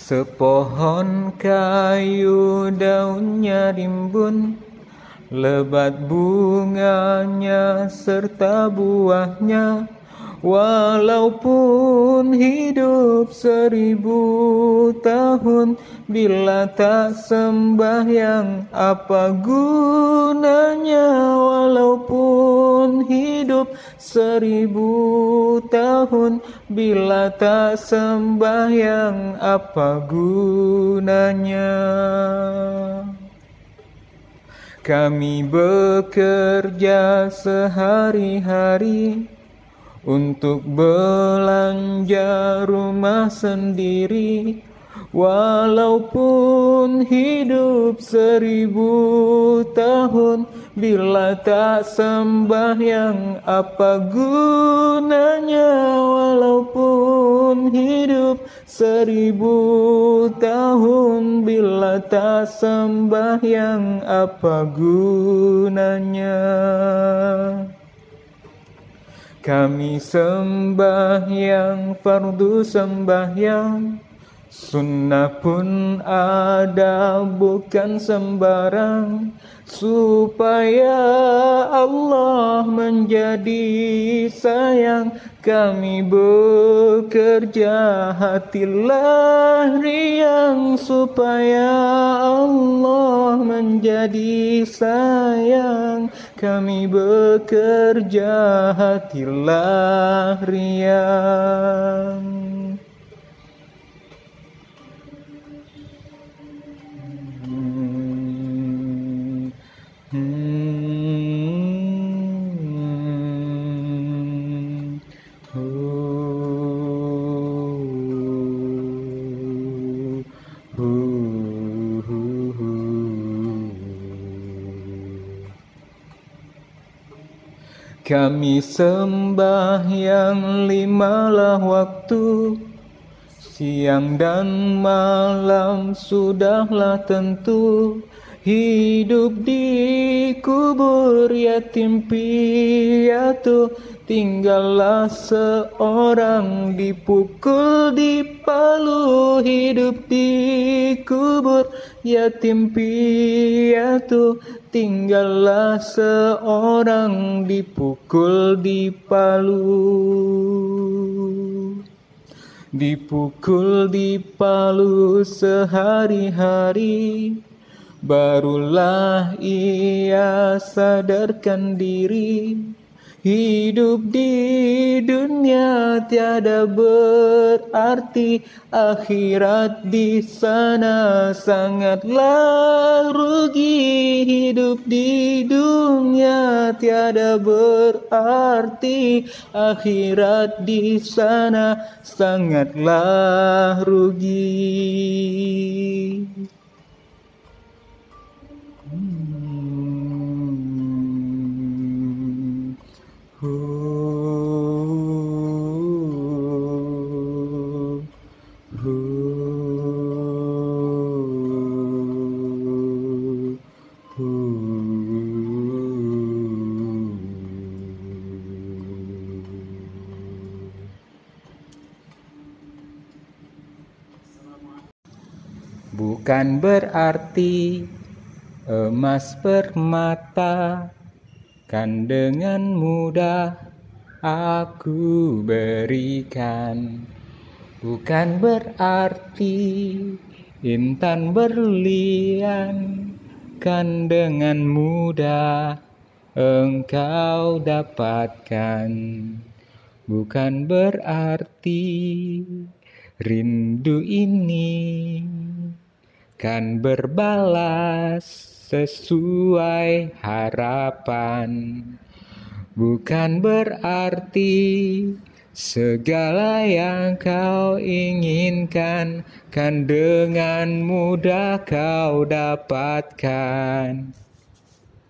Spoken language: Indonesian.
Sepohon kayu daunnya rimbun Lebat bunganya serta buahnya Walaupun hidup seribu tahun Bila tak sembahyang apa gunanya? Walaupun hidup seribu tahun Bila tak sembahyang apa gunanya? Kami bekerja sehari-hari untuk belanja rumah sendiri Walaupun hidup seribu tahun Bila tak sembahyang apa gunanya Walaupun hidup seribu tahun Bila tak sembahyang apa gunanya kami sembahyang fardu sembahyang Sunnah pun ada bukan sembarang. Supaya Allah menjadi sayang Kami bekerja hatilah riang. Supaya Allah menjadi sayang Kami bekerja hatilah riang Kami sembahyang limalah waktu. Siang dan malam sudahlah tentu. Hidup di kubur yatim piatu Tinggallah seorang dipukul di palu Hidup di kubur yatim piatu. Tinggallah seorang dipukul di palu. Dipukul di palu sehari-hari Barulah ia sadarkan diri Hidup di dunia tiada berarti akhirat di sana sangatlah rugi. Hidup di dunia tiada berarti akhirat di sana sangatlah rugi Bukan berarti emas permata kan dengan mudah aku berikan. Bukan berarti intan berlian kan dengan mudah engkau dapatkan. Bukan berarti rindu ini kan berbalas sesuai harapan. Bukan berarti segala yang kau inginkan kan dengan mudah kau dapatkan.